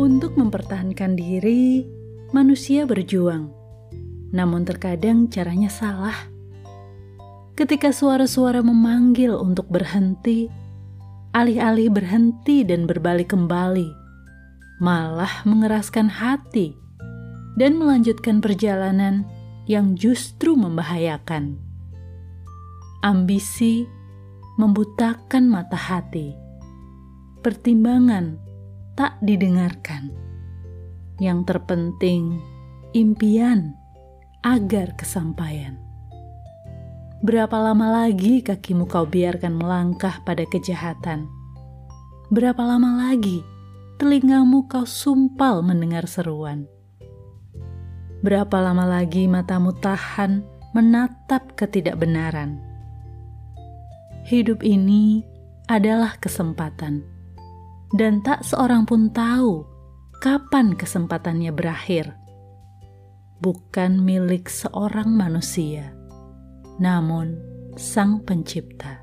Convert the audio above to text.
Untuk mempertahankan diri, manusia berjuang. Namun terkadang caranya salah. Ketika suara-suara memanggil untuk berhenti, alih-alih berhenti dan berbalik kembali, malah mengeraskan hati dan melanjutkan perjalanan yang justru membahayakan. Ambisi membutakan mata hati. Pertimbangan tak didengarkan. Yang terpenting, impian agar kesampaian. Berapa lama lagi kakimu kau biarkan melangkah pada kejahatan? Berapa lama lagi telingamu kau sumpal mendengar seruan? Berapa lama lagi matamu tahan menatap ketidakbenaran? Hidup ini adalah kesempatan dan tak seorang pun tahu kapan kesempatannya berakhir. Bukan milik seorang manusia, namun Sang Pencipta.